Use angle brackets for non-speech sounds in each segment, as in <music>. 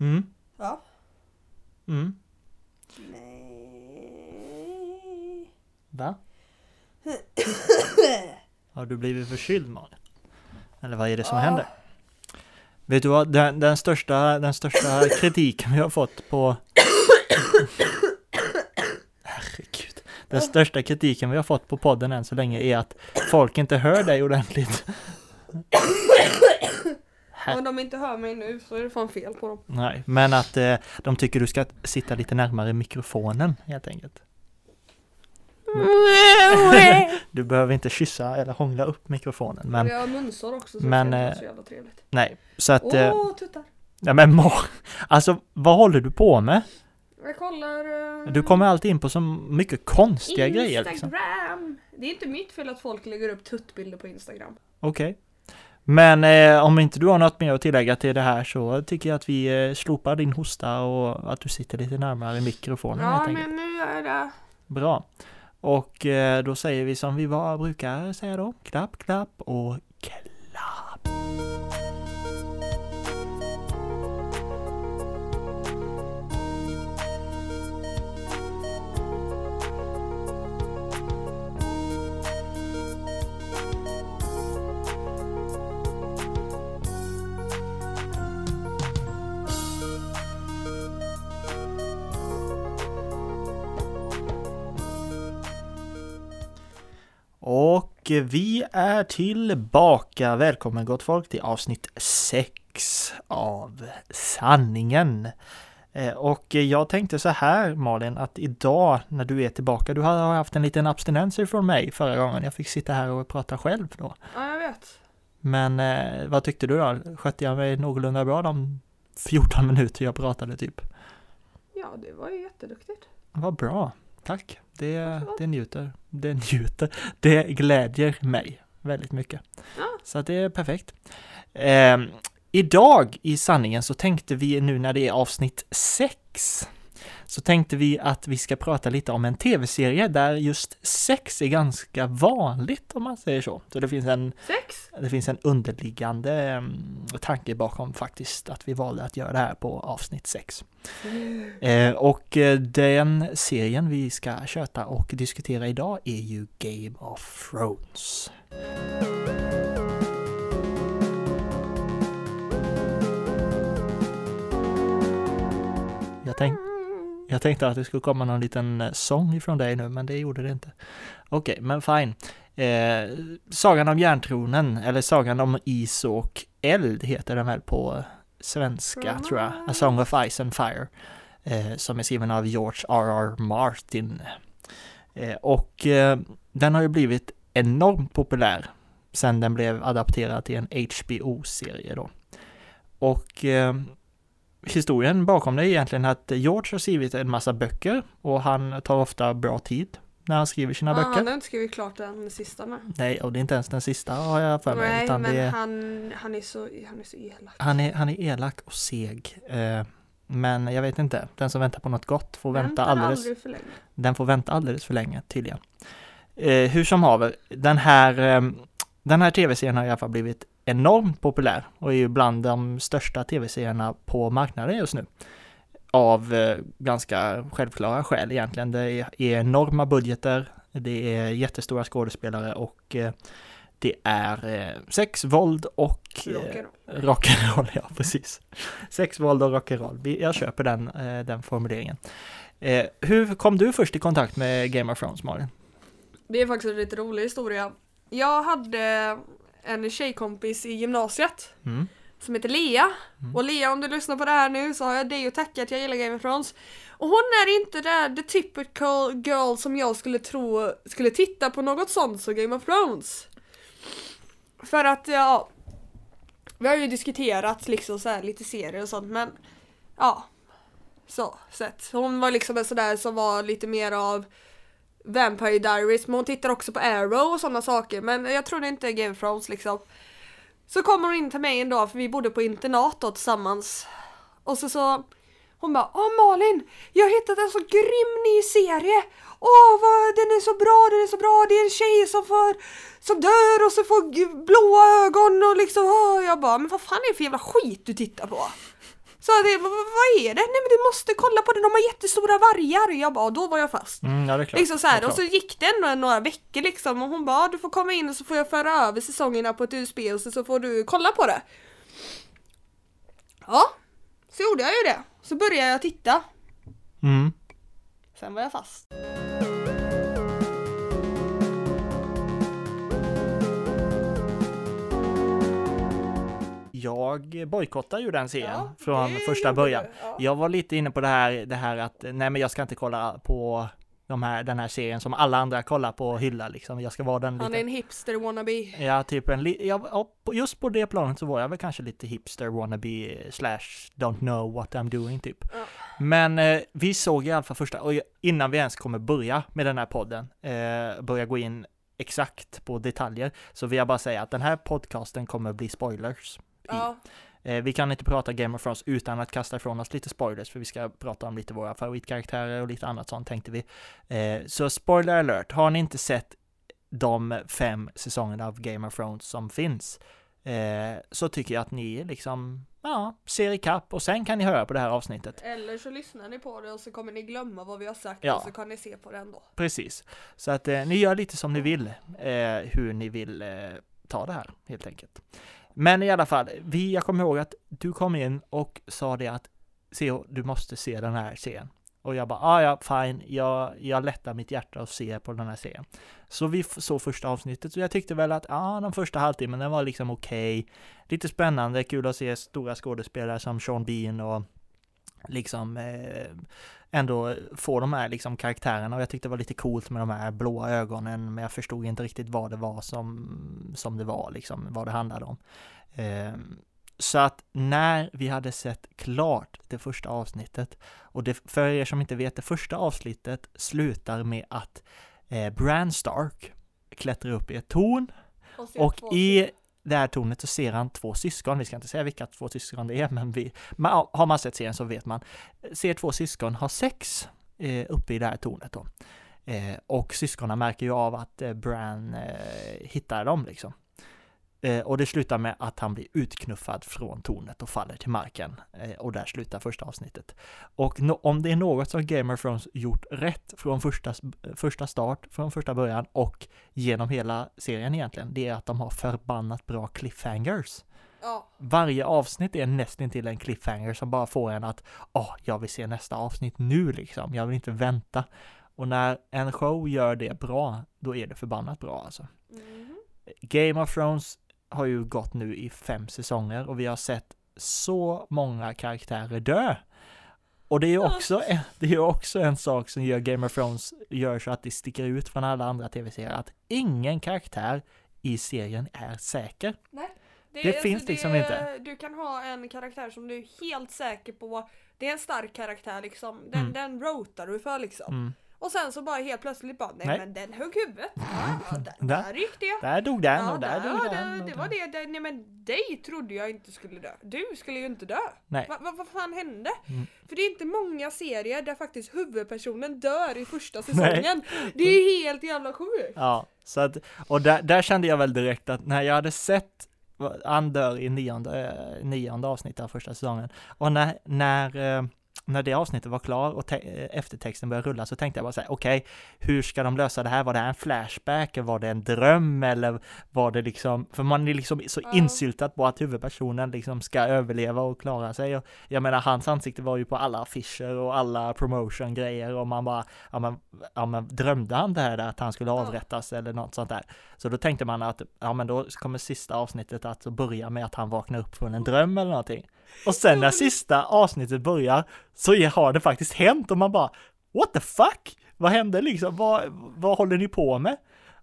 Mm. Ja. Mm. Nej. Va? <coughs> Har du blivit förkyld Malin? Eller vad är det som Ja. händer? Vet du vad, den, den, största, den största <coughs> kritiken vi har fått på... <coughs> Herregud. Den största kritiken vi har fått på podden än så länge är att folk inte hör dig ordentligt. Här- Om de inte hör mig nu så är det fan fel på dem. Nej, men att eh, de tycker du ska sitta lite närmare mikrofonen helt enkelt. <laughs> Du behöver inte kyssa eller hångla upp mikrofonen, men jag har munsår också så men, det eh, är så jävla trevligt. nej. Så att... Åh, eh, tuttar! Ja men <laughs> alltså vad håller du på med? Jag kollar... eh, Du kommer alltid in på så mycket konstiga grejer liksom. Instagram! Det är inte mitt fel att folk lägger upp tuttbilder på Instagram. Okej. Men eh, om inte du har något mer att tillägga till det här så tycker jag att vi eh, slopar din hosta och att du sitter lite närmare mikrofonen Ja, helt men nu gör jag det. Bra. Och eh, då säger vi som vi var, brukar säga då. Klapp, klapp och Och vi är tillbaka. Välkommen gott folk till avsnitt 6 av Sanningen. Eh, Och jag tänkte så här Malin, att idag när du är tillbaka, du har haft en liten abstinens från mig förra gången. Jag fick sitta här och prata själv då. Ja, jag vet. Men eh, vad tyckte du då? Skötte jag mig någorlunda bra de 14 minuter jag pratade typ? Ja, det var ju jätteduktigt. Vad bra, tack. Det, det njuter, det njuter, det glädjer mig väldigt mycket. Ja. Så det är perfekt. Eh, idag i sanningen så tänkte vi nu när det är avsnitt 6 så tänkte vi att vi ska prata lite om en tv-serie där just sex är ganska vanligt om man säger så. Så det finns en Sex? det finns en underliggande um, tanke bakom faktiskt att vi valde att göra det här på avsnitt 6. Eh, och eh, den serien vi ska köta och diskutera idag är ju Game of Thrones. Jag, tänk, jag tänkte att det skulle komma någon liten eh, sång ifrån dig nu, men det gjorde det inte. Okej, men fine. Eh, Sagan om järntronen, eller Sagan om is och eld heter den väl på eh, svenska tror jag. A Song of Ice and Fire. Eh, som är skriven av George R.R. Martin. Eh, och eh, den har ju blivit enormt populär sen den blev adapterad till en HBO-serie då. Och eh, historien bakom det är egentligen att George har skrivit en massa böcker och han tar ofta bra tid när han skriver sina Ja, böcker. han har inte skrivit klart den sista med. Nej, och det är inte ens den sista har jag för mig. Nej, men är, han, han, är så, han är så elak. han, är, han är elak och seg. Eh, men jag vet inte, den som väntar på något gott får vänta alldeles, för länge. den får vänta alldeles för länge tydligen. Eh, hur som haver, den här, eh, den här tv-serien har i alla fall blivit enormt populär och är ju bland de största tv-serierna på marknaden just nu. Av eh, ganska självklara skäl egentligen. Det är, enorma budgeter, det är jättestora skådespelare och eh, det är eh, sex, våld och Rock'n'roll. rock'n'roll. Ja, precis. Sex, våld och rock'n'roll. Jag köper den, den formuleringen. Hur kom du först i kontakt med Game of Thrones, Malin? Det är faktiskt en lite rolig historia. Jag hade en tjejkompis i gymnasiet Mm. som heter Lea. Mm. Och Lea om du lyssnar på det här nu så har jag dig att tacka att jag gillar Game of Thrones. Och hon är inte där the typical girl som jag skulle tro skulle titta på något sånt som Game of Thrones. För att ja, vi har ju diskuterat liksom så här lite serier och sånt men ja, så sett. Hon var liksom en sådär som var lite mer av Vampire Diaries men hon tittar också på Arrow och sådana saker men jag trodde inte Game of Thrones liksom. Så kommer hon in till mig en dag för vi bodde på internat då tillsammans. Och så så hon bara Åh Malin! Jag har hittat en så grym ny serie! Åh vad den är så bra, den är så bra! Det är en tjej som får som dör och så får blåa ögon och liksom åh, jag bara men vad fan är det för jävla skit du tittar på? Jag till vad, vad är det? Nej men du måste kolla på det, de har jättestora vargar! Jag bara, då var jag fast. Mm, ja, det är klart. Liksom så Det är här, och så gick det ändå några veckor liksom och hon bara du får komma in och så får jag föra över säsongerna på ett USB och så, så får du kolla på det. Ja, så gjorde jag ju det. Så började jag titta. Mm. Sen var jag fast. Jag bojkottar ju den serien Ja, från första början. ja. Jag var lite inne på det här, det här att nej men jag ska inte kolla på de här, den här serien som alla andra kollar på och hyllar liksom. Jag ska vara den Han lite... är en hipster wannabe. Ja, typ en li- ja, just på det planet så var jag väl kanske lite hipster wannabe slash don't know what I'm doing typ. Ja. Men eh, vi såg i alla fall första, och innan vi ens kommer börja med den här podden, eh, börja gå in exakt på detaljer, så vill jag bara säga att den här podcasten kommer bli spoilers. Ja, Eh, vi kan inte prata Game of Thrones utan att kasta ifrån oss lite spoilers, för vi ska prata om lite våra favoritkaraktärer och lite annat sånt tänkte vi. Eh, så spoiler alert, har ni inte sett de fem säsongerna av Game of Thrones som finns, eh, så tycker jag att ni liksom, ja, ser ikapp och sen kan ni höra på det här avsnittet. eller så lyssnar ni på det och så kommer ni glömma vad vi har sagt Ja. och så kan ni se på det ändå. Precis. Så att eh, ni gör lite som ni vill, eh, hur ni vill eh, ta det här helt enkelt. Men i alla fall, vi, jag kommer ihåg att du kom in och sa det att Theo, du måste se den här serien. Och jag bara, ah, ja, fine, jag, jag lättar mitt hjärta och ser på den här serien. Så vi såg första avsnittet och jag tyckte väl att, ja, ah, den första halvtimmen, den var liksom okej. Lite spännande, kul att se stora skådespelare som Sean Bean och liksom eh, ändå få de här liksom karaktärerna och jag tyckte det var lite coolt med de här blåa ögonen men jag förstod inte riktigt vad det var som, som det var liksom, vad det handlade om. Ehm, så att när vi hade sett klart det första avsnittet och det, för er som inte vet, det första avsnittet slutar med att eh, Bran Stark klättrar upp i ett torn och två i det här tornet så ser han två syskon, vi ska inte säga vilka två syskon det är, men vi, man, har man sett serien så vet man. Ser två syskon ha sex eh, uppe i det här tornet då. Eh, och syskonen märker ju av att eh, Bran eh, hittar dem liksom. Eh, och det slutar med att han blir utknuffad från tornet och faller till marken. Eh, och där slutar första avsnittet. Och no- om det är något som Game of Thrones gjort rätt från första, första start, från första början och genom hela serien egentligen, det är att de har förbannat bra cliffhangers. Ja, Varje avsnitt är nästan till en cliffhanger som bara får en att åh, jag vill se nästa avsnitt nu liksom, jag vill inte vänta. Och när en show gör det bra, då är det förbannat bra alltså. mhm. Game of Thrones har ju gått nu i fem säsonger och vi har sett så många karaktärer dö. Och det är ju också, en, det är också en sak som gör Game of Thrones gör så att det sticker ut från alla andra tv-serier, att ingen karaktär i serien är säker. Det finns liksom inte. Du kan ha en karaktär som du är helt säker på, det är en stark karaktär liksom, den, Mm. den rotar du för liksom. Mm. Och sen så bara helt plötsligt bara, nej, Nej. men den högg huvudet. Ja, <laughs> där, Där. där gick det. Där dog den Ja, och där, dog där, den. det, och det var där. det, det, nej men dig trodde jag inte skulle dö. Du skulle ju inte dö. Nej. Va, va, vad fan hände? Mm. För det är inte många serier där faktiskt huvudpersonen dör i första <laughs> Nej. säsongen. Det är helt jävla sjukt. Ja, så att, och där, där kände jag väl direkt att när jag hade sett, han dör i nionde, eh, nionde avsnittet av första säsongen, och när, när, eh, när det avsnittet var klar och eh, eftertexten började rulla så tänkte jag bara så här, okej, hur ska de lösa det här? Var det här en flashback? Var det en dröm? Eller var det liksom, för man är liksom så Ja. insyltad på att huvudpersonen liksom ska överleva och klara sig. Och jag menar, hans ansikte var ju på alla affischer och alla promotion-grejer och man bara, ja men, ja men drömde han det här att han skulle avrättas eller något sånt där? Så då tänkte man att, ja men då kommer sista avsnittet att börja med att han vaknar upp från en dröm eller någonting. Och sen när sista avsnittet börjar så har det faktiskt hänt och man bara, what the fuck? Vad hände liksom? Vad, vad håller ni på med?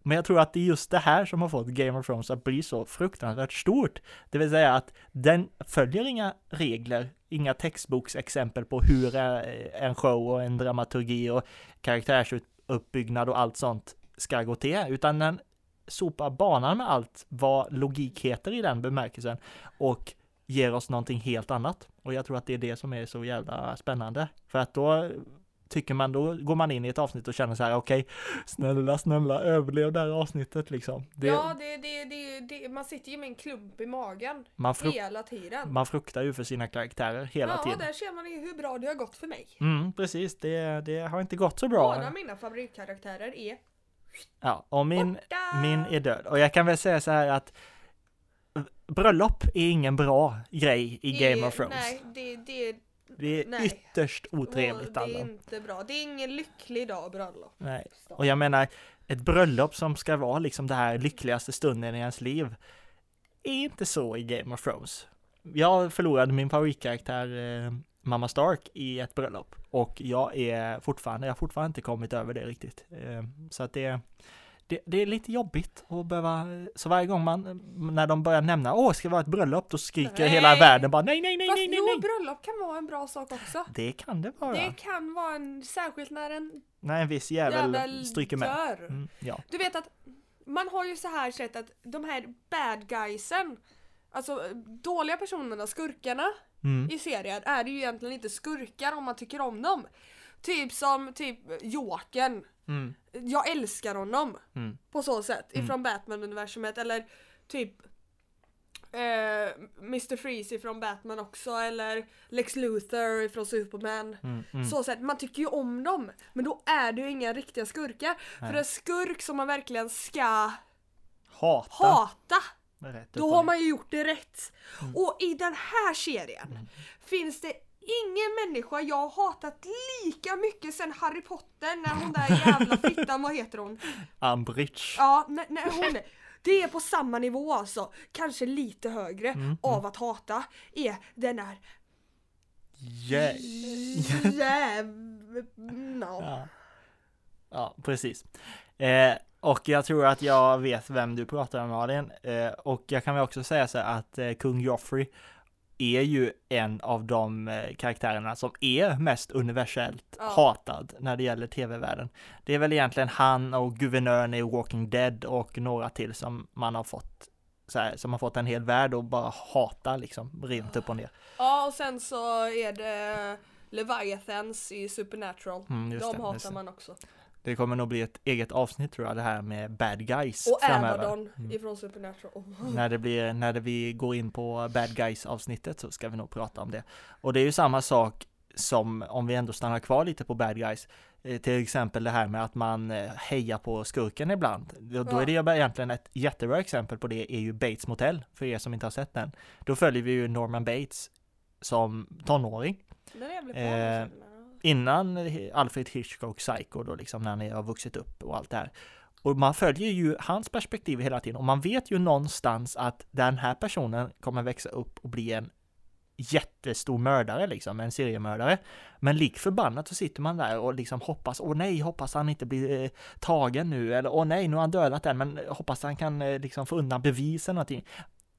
Men jag tror att det är just det här som har fått Game of Thrones att bli så fruktansvärt stort. Det vill säga att den följer inga regler, inga textboksexempel på hur en show och en dramaturgi och karaktärsuppbyggnad och allt sånt ska gå till, utan den sopar banan med allt vad logik heter i den bemärkelsen och ger oss någonting helt annat. Och jag tror att det är det som är så jävla spännande. För att då tycker man då går man in i ett avsnitt och känner så här, okej, snälla, snälla, överlev det här avsnittet liksom. Det, ja, det, det, det, det, man sitter ju med en klump i magen man, hela tiden. man fruktar ju för sina karaktärer hela ja, tiden. där ser man ju hur bra det har gått för mig. Mm, precis, det, det har inte gått så bra. Båda mina favoritkaraktärer är Ja, och min, borta! min är död. Och jag kan väl säga så här att bröllop är ingen bra grej i Game Är- of Thrones. Nej, det, det, Det är nej. ytterst och otrevligt det är inte bra. Det är ingen lycklig dag bröllop. Nej. Och jag menar, ett bröllop som ska vara liksom det här lyckligaste stunden i ens liv är inte så i Game of Thrones. Jag förlorade min favoritkaraktär eh, Mamma Stark i ett bröllop och jag är fortfarande, jag har fortfarande inte kommit över det riktigt. Eh, så att det, det, det är lite jobbigt att behöva, så varje gång man, när de börjar nämna åh, ska det vara ett bröllop, då skriker Nej. hela världen bara nej, nej, nej, Fast nej, nej, jo, nej. bröllop kan vara en bra sak också. Det kan det vara. Det kan vara en, särskilt när en När en viss jävel, jävel stryker med. dör. Mm, ja. Du vet att man har ju så här sett att de här bad guysen, alltså dåliga personerna, skurkarna Mm. i serier är ju egentligen inte skurkar om man tycker om dem. Typ som typ Jokern. Mm. Jag älskar honom Mm. på så sätt Mm. ifrån Batman-universumet eller typ eh, Mr. Freeze ifrån Batman också eller Lex Luthor ifrån Superman. Mm. Mm. Så sätt, man tycker ju om dem men då är det ju inga riktiga skurkar. Nej. För en skurk som man verkligen ska Hata. hata, då har man ju gjort det rätt. Mm. Och i den här serien finns det ingen människa jag har hatat lika mycket sen Harry Potter när hon där jävla fittan, vad heter hon? Umbridge. Ja, när, när hon det är på samma nivå alltså, kanske lite högre Mm, av att hata, är den där Yeah. jäv... No. <laughs> Ja. ja, precis. Eh, och jag tror att jag vet vem du pratar om Malin. Eh, och jag kan väl också säga så här att eh, kung Joffrey är ju en av de eh, karaktärerna som är mest universellt Ja. hatad när det gäller tv-världen. Det är väl egentligen han och guvernören i Walking Dead och några till som man har fått här, som har fått en hel värld och bara hata liksom rent upp och ner. Ja och sen så är det Leviathans i Supernatural. Mm, De det, hatar man också. Det kommer nog bli ett eget avsnitt tror jag, det här med bad guys Och framöver. Abaddon Mm. ifrån Supernatural. <laughs> När det blir, när det vi går in på bad guys avsnittet så ska vi nog prata om det. Och det är ju samma sak som om vi ändå stannar kvar lite på bad guys. Eh, Till exempel det här med att man eh, hejar på skurken ibland. Då, då är det ju egentligen ett jättebra exempel på det är ju Bates Motel, för er som inte har sett den. Då följer vi ju Norman Bates som tonåring. Den är jävligt bra. Eh innan Alfred Hitchcock Psycho då liksom när han har vuxit upp och allt det här. Och man följer ju hans perspektiv hela tiden och man vet ju någonstans att den här personen kommer växa upp och bli en jättestor mördare liksom, en seriemördare. Men lik förbannat så sitter man där och liksom hoppas, åh nej, hoppas han inte blir eh, tagen nu, eller åh nej, nu har han dödat den, men hoppas han kan eh, liksom få undan bevisen någonting.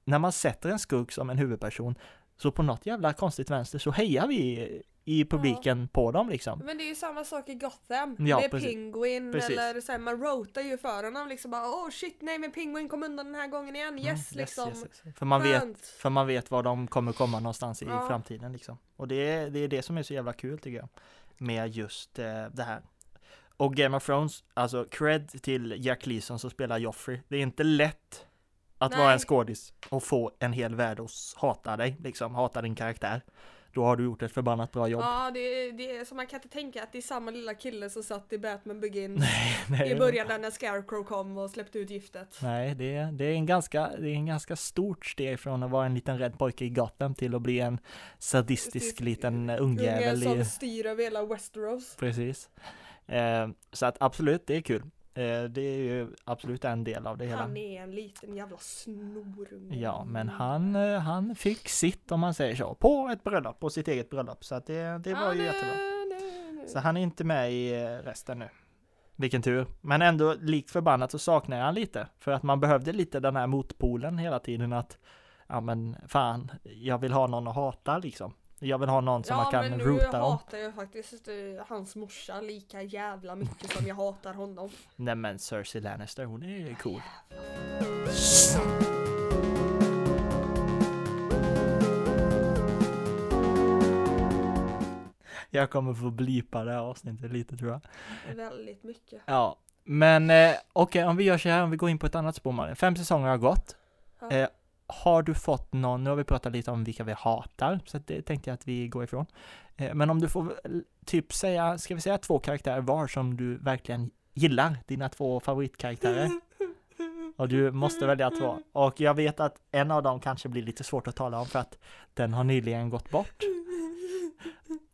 När man sätter en skurk som en huvudperson, så på något jävla konstigt vänster så hejar vi i publiken på dem liksom. Men det är ju samma sak i Gotham. Ja, det är precis. Penguin Precis. eller så här, man rotar ju för honom liksom bara oh shit nej men Penguin kom undan den här gången igen. Yes Mm, liksom. yes, yes. För man vet, för man vet var de kommer komma någonstans i Ja. framtiden liksom. Och det är, det är det som är så jävla kul tycker jag. Med just eh, det här. Och Game of Thrones, alltså cred till Jack Leeson som spelar Joffrey. Det är inte lätt att Nej. vara en skådis och få en hel värld att hata dig, liksom hata din karaktär. Då har du gjort ett förbannat bra jobb. Ja det det är så man kan inte tänka att det är samma lilla kille som satt i Batman Begins <laughs> Nej, i början där när Scarecrow kom och släppte ut giftet. Nej, det är, det är en ganska, det är en ganska stort steg från att vara en liten rädd pojke i Gotham till att bli en sadistisk Precis. liten ungjävel i, som styr över hela Westeros. Precis. Eh, så att absolut, det är kul. Eh, det är ju absolut en del av det hela. Han är en liten jävla snorunge. Ja, men han, eh, han fick sitt om man säger så, på ett bröllop, på sitt eget bröllop. Så att det, det var Ja, ju nu- jättebra. nu- nu. Så han är inte med i eh, resten nu. Vilken tur. Men ändå likt förbannat så saknar jag han lite. För att man behövde lite den här motpolen hela tiden att Ja men fan, jag vill ha någon att hata liksom. Jag vill ha någon som ja, man kan men nu rota om. hatar jag faktiskt eh, hans morsa lika jävla mycket som jag hatar honom. Nej men Cersei Lannister, hon är cool. Jag kommer få blipa det här avsnittet lite tror jag. Väldigt mycket. Ja, men eh, okej, om vi gör så här, om vi går in på ett annat spår Malin. Fem säsonger har gått. Ja. Eh, har du fått någon, nu har vi pratat lite om vilka vi hatar, så det tänkte jag att vi går ifrån. Eh, men om du får typ säga, ska vi säga två karaktärer var som du verkligen gillar, dina två favoritkaraktärer? <laughs> Och du måste välja två. Och jag vet att en av dem kanske blir lite svårt att tala om för att den har nyligen gått bort.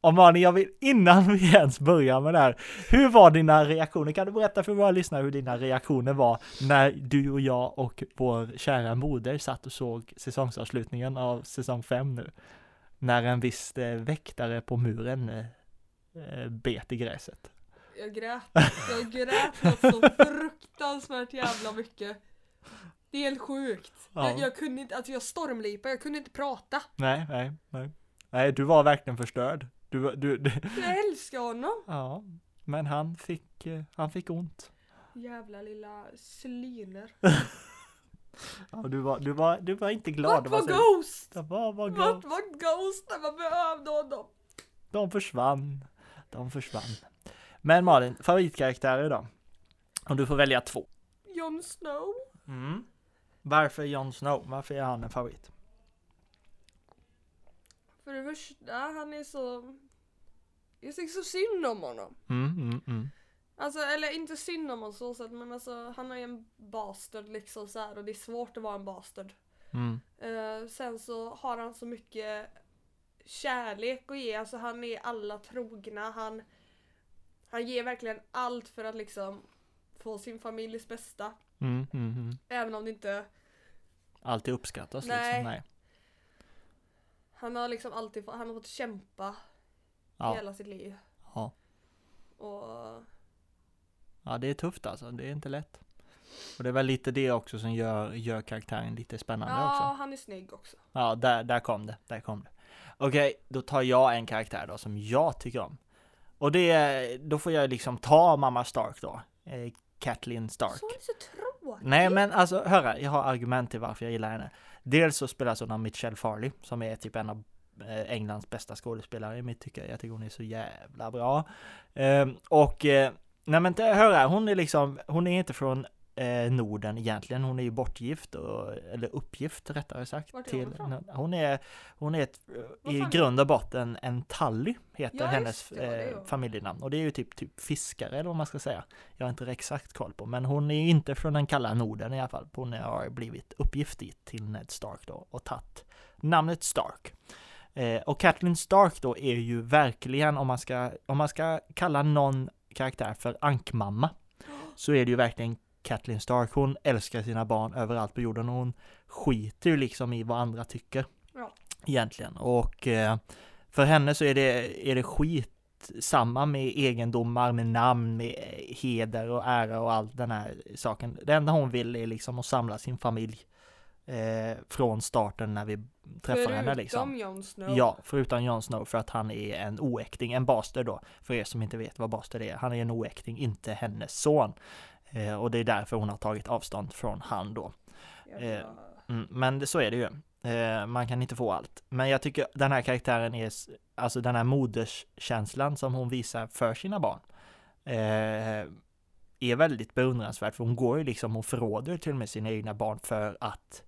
Och Malin, jag vill innan vi ens börjar med det här, hur var dina reaktioner? Kan du berätta för våra lyssnare hur dina reaktioner var när du och jag och vår kära moder satt och såg säsongsavslutningen av säsong 5 nu? När en viss eh, väktare på muren eh, eh, bet i gräset. Jag grät. Jag grät något så fruktansvärt jävla mycket. Det är helt sjukt. Ja. Jag, jag kunde inte, alltså jag stormlipade, jag kunde inte prata. Nej, nej, nej. Nej, du var verkligen förstörd. Du, du, du Jag älskar honom. ja, men han fick, eh, han fick ont. Jävla lilla slyner. <laughs> Ja, du var, du var, du var inte glad. Vart var så- Ghost? Det var, var Vart glad. var Ghost när man behövde honom? De försvann. De försvann. Men Malin, favoritkaraktärer då? Om du får välja två. Jon Snow? Mm. Varför Jon Snow? Varför är han en favorit? För det första, han är så... Jag tycker så synd om honom. Mm, mm, mm. Alltså, eller inte synd om honom så sätt, men alltså han är ju en bastard liksom så här och det är svårt att vara en bastard. Mm. Eh, sen så har han så mycket kärlek att ge, alltså han är alla trogna, han, han ger verkligen allt för att liksom få sin familjs bästa. Mm, mm, mm. Även om det inte, Alltid uppskattas Nej. liksom. Nej. Han har liksom alltid han har fått kämpa Ja, hela sitt liv. ja. Och ja, det är tufft alltså. Det är inte lätt. Och det är väl lite det också som gör, gör karaktären lite spännande ja, också. han är snygg också. Ja, där, där kom det. Där kom det. Okej, då tar jag en karaktär då som jag tycker om. Och det, då får jag liksom ta mamma Stark då. Eh, Kathleen Stark. Så så. Nej men alltså höra, jag har argument till varför jag gillar henne. Dels så spelas hon av alltså Michelle Farley som är typ en av eh, Englands bästa skådespelare i mitt tycke. Jag tycker hon är så jävla bra. Ehm, och eh, nej men höra, hon är liksom, hon är inte från eh, Norden egentligen. Hon är ju bortgift och, eller uppgift rättare sagt. Vart är hon ifrån? hon är, hon är ett, Vad i grund och botten en Tully heter Ja, hennes det, eh, familjenamn. Och det är ju typ, typ fiskare eller vad man ska säga. Jag har inte exakt koll på, men hon är inte från den kalla Norden i alla fall. Hon har blivit uppgift dit till Ned Stark då och tagit namnet Stark. Eh, och Catelyn Stark då är ju verkligen, om man ska, om man ska kalla någon karaktär för ankmamma, <gasps> så är det ju verkligen Catelyn Stark. Hon älskar sina barn överallt på jorden och hon skiter ju liksom i vad andra tycker. Ja. Egentligen. Och eh, för henne så är det, är det skit samma med egendomar, med namn, med eh, heder och ära och all den här saken. Det enda hon vill är liksom att samla sin familj eh, från starten när vi träffar henne liksom. Förutom Jon Snow. Ja, förutom Jon Snow för att han är en oäkting, en bastard då. För er som inte vet vad bastard är. Han är en oäkting, inte hennes son. Eh, och det är därför hon har tagit avstånd från han då. Jävla- Mm, men så är det ju. Eh, man kan inte få allt. Men jag tycker den här karaktären är, alltså den här moderskänslan som hon visar för sina barn. Eh, är väldigt beundransvärt för hon går ju liksom och förråder till och med sina egna barn för att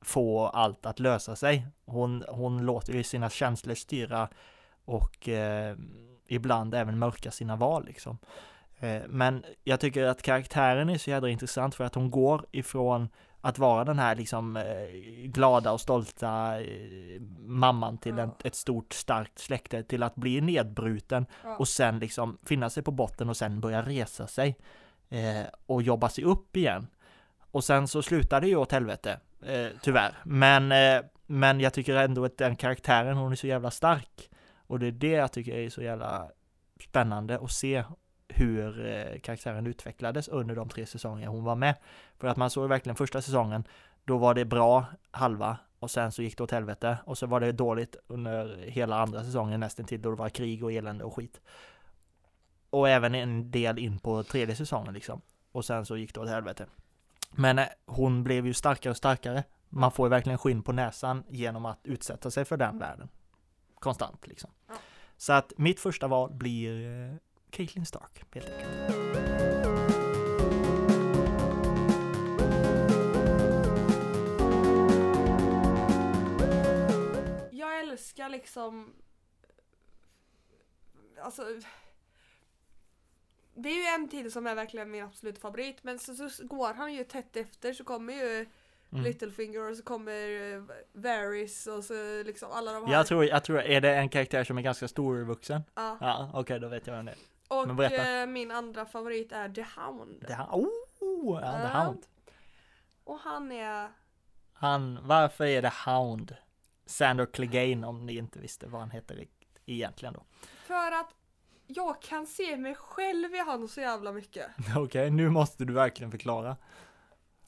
få allt att lösa sig. Hon, hon låter ju sina känslor styra och eh, ibland även mörka sina val liksom. Eh, men jag tycker att karaktären är så jädra intressant för att hon går ifrån att vara den här liksom eh, glada och stolta eh, mamman till en, Ja. ett stort starkt släkte till att bli nedbruten Ja. och sen liksom finna sig på botten och sen börja resa sig eh, och jobba sig upp igen. Och sen så slutar det ju åt helvete, eh, tyvärr. Men, eh, men jag tycker ändå att den karaktären, hon är så jävla stark. Och det är det jag tycker är så jävla spännande att se hur eh, karaktären utvecklades under de tre säsonger hon var med. För att man såg verkligen första säsongen, då var det bra halva och sen så gick det åt helvete och så var det dåligt under hela andra säsongen nästan till då det var krig och elände och skit. Och även en del in på tredje säsongen liksom. Och sen så gick det åt helvete. Men eh, hon blev ju starkare och starkare. Man får ju verkligen skinn på näsan genom att utsätta sig för den världen. Konstant liksom. Så att mitt första val blir eh, Caitlyn Stark, helt enkelt. Jag älskar liksom... Alltså... Det är ju en till som är verkligen min absolut favorit men så, så går han ju tätt efter så kommer ju Mm. Littlefinger och så kommer uh, Varys och så liksom alla de här. Jag tror, jag tror, är det en karaktär som är ganska storvuxen? Ja. Ja, okej, då vet jag vem det är. Och eh, min andra favorit är The Hound. The Hound. Oh, ja, The Ja. Hound. Och han är... Han, varför är det Hound? Sandor Clegane om ni inte visste vad han heter riktigt egentligen då. För att jag kan se mig själv i han så jävla mycket. <laughs> Okej, nu måste du verkligen förklara.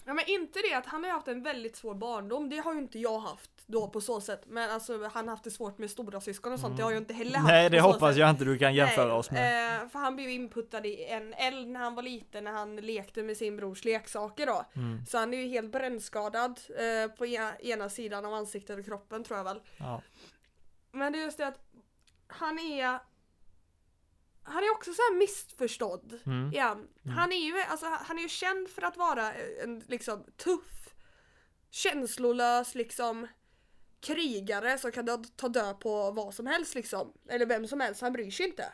Ja men inte det att han har haft en väldigt svår barndom, det har ju inte jag haft då på så sätt. Men alltså han har haft det svårt med stora syskon och sånt, det har jag inte heller haft Nej, det hoppas jag inte du kan jämföra Nej, oss med. Eh, för han blev ju inputtad i en eld när han var liten när han lekte med sin brors leksaker då. Mm, Så han är ju helt brännskadad eh, på ena, ena sidan av ansiktet och kroppen tror jag väl. ja. Men det är just det att han är han är också så här missförstådd. Mm. Ja, han, är ju, alltså, han är ju känd för att vara en liksom tuff, känslolös liksom krigare som kan ta död på vad som helst liksom. Eller vem som helst, han bryr sig inte.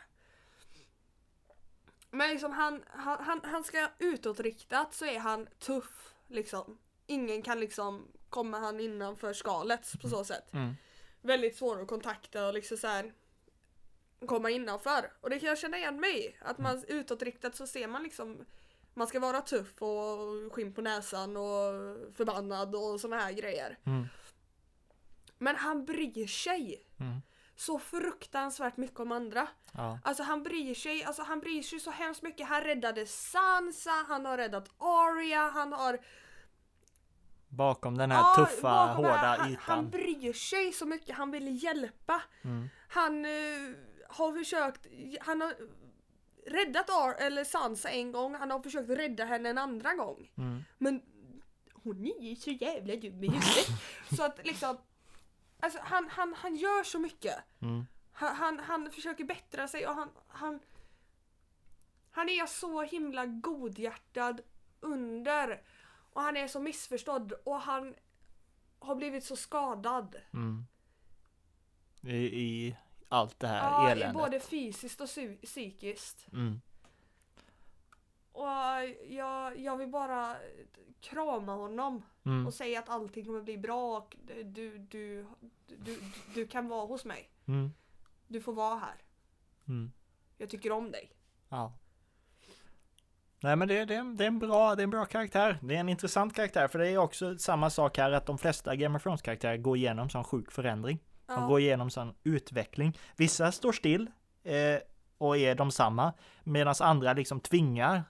Men liksom han, han, han, han ska utåtriktat så är han tuff liksom. Ingen kan liksom komma han innanför skalet på så sätt. Mm. Väldigt svår att kontakta och liksom så här komma innanför. Och det kan jag känna igen mig i. Att man utåtriktat så ser man liksom man ska vara tuff och skinn på näsan och förbannad och såna här grejer. Mm. Men han bryr sig Mm. så fruktansvärt mycket om andra. Ja. Alltså han bryr sig, alltså han bryr sig så hemskt mycket. Han räddade Sansa, han har räddat Arya, han har... Bakom den här Ja, tuffa, hårda här, han, ytan. Han bryr sig så mycket, han vill hjälpa. Mm. Han eh, har försökt, han har räddat Ar eller Sansa en gång, han har försökt rädda henne en andra gång. Mm. Men hon är ju så jävla dum i huvudet. <laughs> så att liksom, alltså han, han, han gör så mycket. Mm. Han, han, han försöker bättra sig och han, han Han är så himla godhjärtad under och han är så missförstådd och han har blivit så skadad. Mm. I, I allt det här Ja, eländet. både fysiskt och psy- psykiskt. Mm. Och jag, jag vill bara krama honom Mm. och säga att allting kommer bli bra och du, du, du, du, du kan vara hos mig. Mm. Du får vara här. Mm. Jag tycker om dig. Ja. Nej men det, det, det, är en bra, det är en bra karaktär. Det är en intressant karaktär för det är också samma sak här att de flesta Game of Thrones karaktärer går igenom sån sjuk förändring. De Ja. går igenom sån utveckling. Vissa står still eh, och är de samma medan andra liksom tvingar,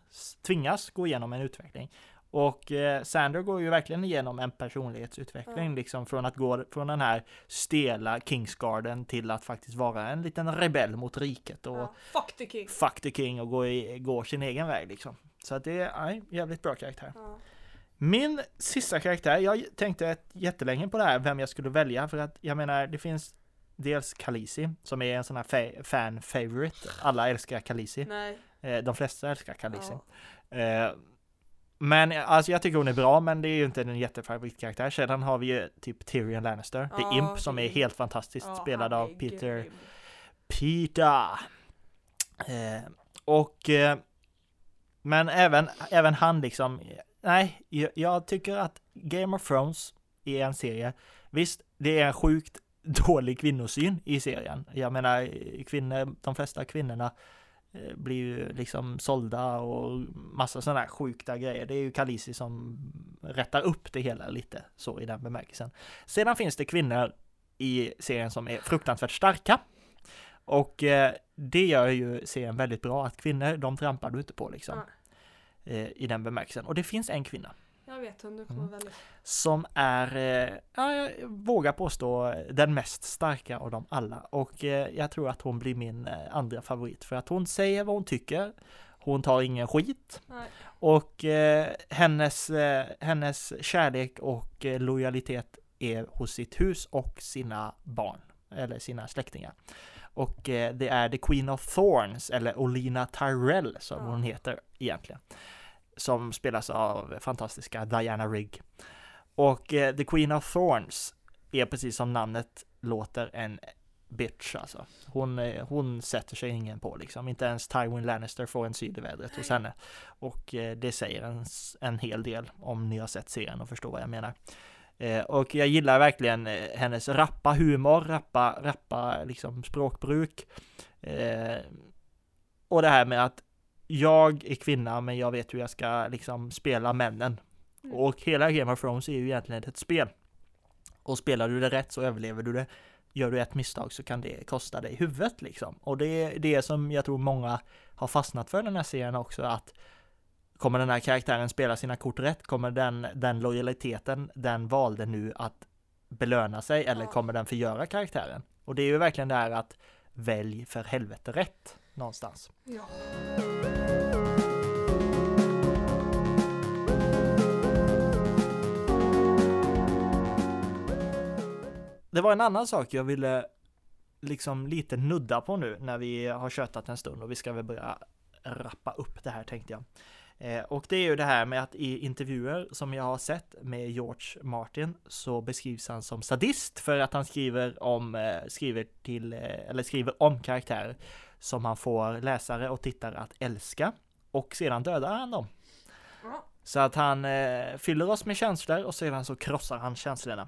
tvingas gå igenom en utveckling. Och eh, Sander går ju verkligen igenom en personlighetsutveckling Ja. liksom från att gå från den här stela Kingsgarden till att faktiskt vara en liten rebell mot riket och Ja. Fuck the king. fuck the king och gå, i, gå sin egen väg liksom. Så att det är nej, jävligt bra karaktär. Ja. Min sista karaktär, jag tänkte jättelänge på det här, vem jag skulle välja för att jag menar det finns dels Khaleesi som är en sån här fa- fan favorite. Alla älskar Khaleesi. Nej. Eh, de flesta älskar Khaleesi. Ja. Eh, men alltså jag tycker hon är bra men det är ju inte en jättefavoritkaraktär. Sedan har vi ju typ Tyrion Lannister, The Ja, Imp som är helt fantastiskt Ja, spelad av Peter grym. Peter. Eh, och eh, men även, även han liksom, nej, jag, jag tycker att Game of Thrones är en serie. Visst, det är en sjukt dålig kvinnosyn i serien. Jag menar, kvinnor, de flesta kvinnorna eh, blir ju liksom sålda och massa sådana här sjukta grejer. Det är ju Khaleesi som rättar upp det hela lite så i den bemärkelsen. Sedan finns det kvinnor i serien som är fruktansvärt starka. Och eh, det gör ju serien väldigt bra, att kvinnor, de trampar du inte på liksom. Eh, I den bemärkelsen. Och det finns en kvinna Jag vet vem du kommer Mm. välja. som är, eh, ja, jag vågar påstå, den mest starka av dem alla. Och eh, jag tror att hon blir min eh, andra favorit för att hon säger vad hon tycker. Hon tar ingen skit Nej. och hennes, hennes kärlek och lojalitet är hos sitt hus och sina barn. eller sina släktingar. Och det är The Queen of Thorns, eller Olina Tyrell som Ja. hon heter egentligen. Som spelas av fantastiska Diana Rigg. Och eh, The Queen of Thorns är precis som namnet låter en bitch alltså. Hon, eh, hon sätter sig ingen på liksom. Inte ens Tywin Lannister får en syd i vädret hos henne. Och eh, det säger en, en hel del om ni har sett serien och förstår vad jag menar. Eh, och jag gillar verkligen eh, hennes rappa humor, rappa, rappa liksom språkbruk. Eh, och det här med att jag är kvinna men jag vet hur jag ska liksom spela männen. Mm. Och hela Game of Thrones är ju egentligen ett spel. Och spelar du det rätt så överlever du det. Gör du ett misstag så kan det kosta dig huvudet liksom. Och det är det som jag tror många har fastnat för den här serien också att Kommer den här karaktären spela sina kort rätt? Kommer den, den lojaliteten den valde nu att belöna sig eller kommer den förgöra karaktären? Och det är ju verkligen det här att välj för helvete rätt någonstans. Ja. Det var en annan sak jag ville liksom lite nudda på nu när vi har tjötat en stund och vi ska väl börja rappa upp det här tänkte jag. Eh, och det är ju det här med att i intervjuer som jag har sett med George Martin så beskrivs han som sadist för att han skriver om, eh, skriver till, eh, eller skriver om karaktärer som han får läsare och tittare att älska och sedan dödar han dem. Så att han eh, fyller oss med känslor och sedan så krossar han känslorna.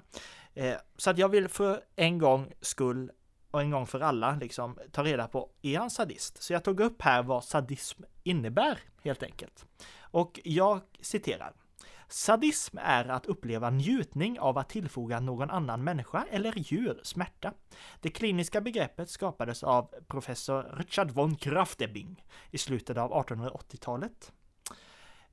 Eh, så att jag vill för en gång skull och en gång för alla liksom ta reda på, är han sadist? Så jag tog upp här vad sadism innebär helt enkelt. Och jag citerar. Sadism är att uppleva njutning av att tillfoga någon annan människa eller djur smärta. Det kliniska begreppet skapades av professor Richard von Kraftebing i slutet av 1880-talet.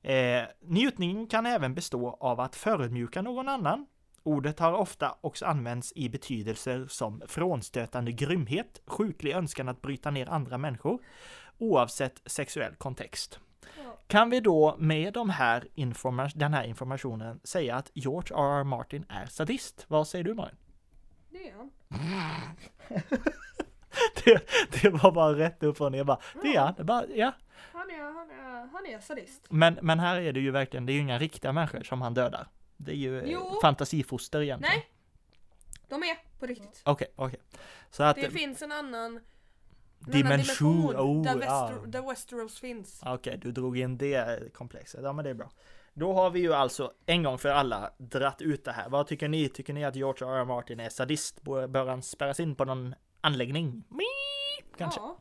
Eh, njutningen kan även bestå av att förödmjuka någon annan. Ordet har ofta också använts i betydelser som frånstötande grymhet, sjuklig önskan att bryta ner andra människor, oavsett sexuell kontext. Kan vi då med de här informa- den här informationen säga att George R. R. Martin är sadist? Vad säger du Malin? Det är han. <laughs> Det, det var bara rätt upp och ner bara, det är han, det bara, ja. Han är, han är, han är sadist. Men, men här är det ju verkligen, det är ju inga riktiga människor som han dödar. Det är ju eh, Jo. fantasifoster egentligen. Nej! De är på riktigt. Okej, okej. Så att, Det finns en annan Dimension, oh, där. Wester, där Westeros finns. okej, du drog in det komplexet. Ja, men det är bra. Då har vi ju alltså en gång för alla dratt ut det här. Vad tycker ni? Tycker ni att George R. R. Martin är sadist? Bör han spärras in på någon anläggning? Kanske. Ja.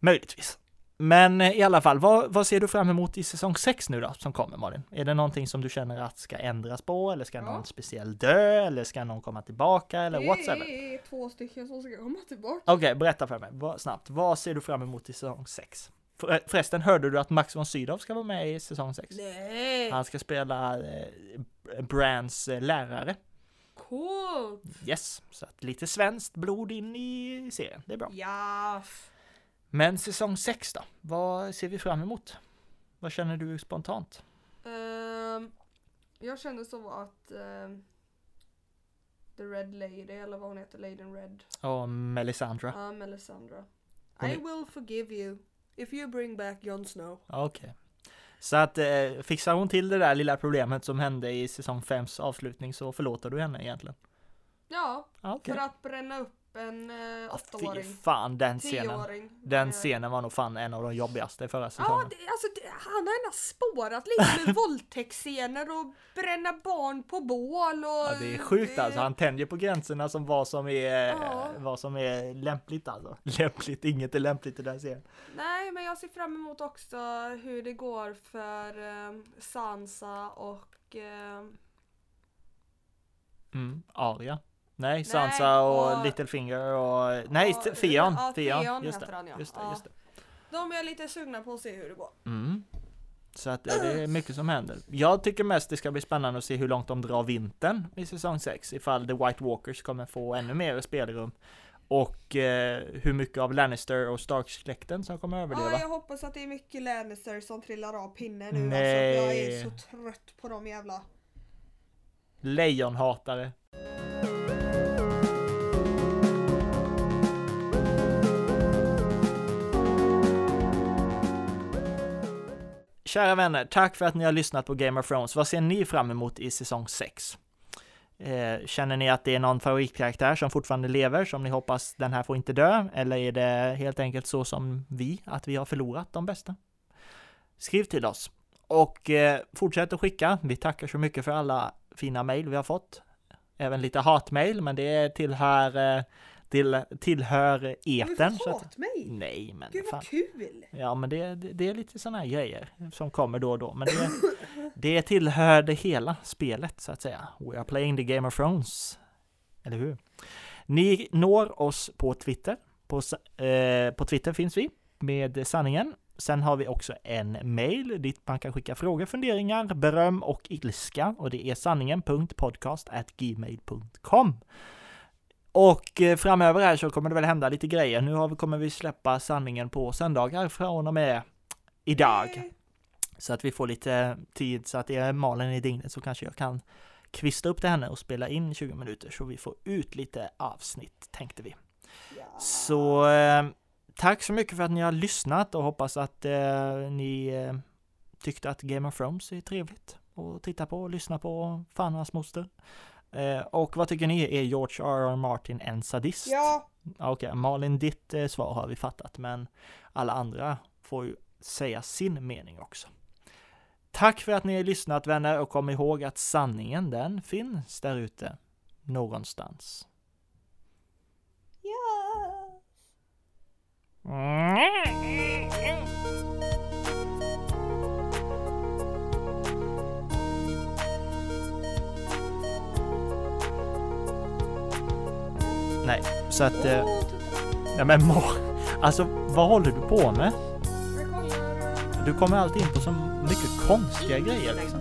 Möjligtvis. Men eh, i alla fall, vad, vad ser du fram emot i säsong 6 nu då, som kommer Malin? Är det någonting som du känner att ska ändras på, eller ska Ja. någon speciell dö, eller ska någon komma tillbaka, eller whatsoever? Det är två stycken som ska komma tillbaka. Okej, berätta för mig, vad, snabbt. Vad ser du fram emot i säsong 6? För, förresten, hörde du att Max von Sydow ska vara med i säsong 6? Nej! Han ska spela eh, Brands eh, lärare. Coolt! Yes, så att lite svenskt blod in i serien, det är bra. Ja. Men säsong 6 då? Vad ser vi fram emot? Vad känner du spontant? Ehm, jag känner så att ehm, The Red Lady, eller vad hon heter, Lady Red. Och Melisandra? Ja, Melisandra. Hon I är- will forgive you if you bring back Jon Snow. Okej. Så att eh, fixar hon till det där lilla problemet som hände i säsong 5s avslutning så förlåter du henne egentligen? Ja, Ja, Okej. för att bränna upp en eh, Ja, Fy åttaåring, fan den scenen. tioåring. Den Eh, scenen var nog fan en av de jobbigaste i förra Ja, säsongen. det, alltså, det, han har ändå spårat lite med <laughs> våldtäktsscener och bränna barn på bål och... Ja, det är sjukt det- alltså. Han tänjer på gränserna som vad som är, Ja. vad som är lämpligt alltså. <laughs> Lämpligt, inget är lämpligt i den serien. Nej, men jag ser fram emot också hur det går för eh, Sansa och... Eh, Mm, Arya. Nej, Sansa och, och- Littlefinger och... Nej, Ja, Theon. ja, Theon, Theon just det. han, ja. Just det, just det. de är lite sugna på att se hur det går. Mm. Så att eh, det är mycket som händer. Jag tycker mest det ska bli spännande att se hur långt de drar vintern i säsong 6. Ifall The White Walkers kommer få ännu mer spelrum. Och eh, hur mycket av Lannister och Stark-släkten som kommer överleva. Ja, jag hoppas att det är mycket Lannister som trillar av pinnen nu. Nej. Alltså, jag är så trött på de jävla... kära vänner, tack för att ni har lyssnat på Game of Thrones. Vad ser ni fram emot i säsong 6? Eh, känner ni att det är någon favoritkaraktär som fortfarande lever, som ni hoppas den här får inte dö? Eller är det helt enkelt så som vi, att vi har förlorat de bästa? Skriv till oss och eh, fortsätt att skicka. Vi tackar så mycket för alla fina mejl vi har fått. Även lite hatmejl, men det tillhör, eh, till, tillhör eten. Har du fått hatmejl? Nej, men Gud fan. vad kul! Ja, men det, det, det är lite sådana här grejer som kommer då och då. Men det, <laughs> det tillhör det hela spelet så att säga. We are playing the Game of Thrones. Eller hur? Ni når oss på Twitter. På, eh, på Twitter finns vi med sanningen. Sen har vi också en mail dit man kan skicka frågor, funderingar, beröm och ilska och det är sanningen.podcast@gmail.com. Och eh, framöver här så kommer det väl hända lite grejer. Nu vi, kommer vi släppa sanningen på söndagar från och med idag. Så att vi får lite tid så att det är Malin i dygnet så kanske jag kan kvista upp till henne och spela in 20 minuter så vi får ut lite avsnitt tänkte vi. Ja. Så eh, tack så mycket för att ni har lyssnat och hoppas att eh, ni eh, tyckte att Game of Thrones är trevligt att titta på och lyssna på. Fan hans moster. Eh, och vad tycker ni? Är George R. R. Martin en sadist? Ja, Okej, Malin, ditt eh, svar har vi fattat, men alla andra får ju säga sin mening också. Tack för att ni har lyssnat vänner och kom ihåg att sanningen den finns där ute någonstans. ja. Nej, så att... Eh, ja men Ma, alltså vad håller du på med? Du kommer alltid in på så mycket konstiga grejer liksom.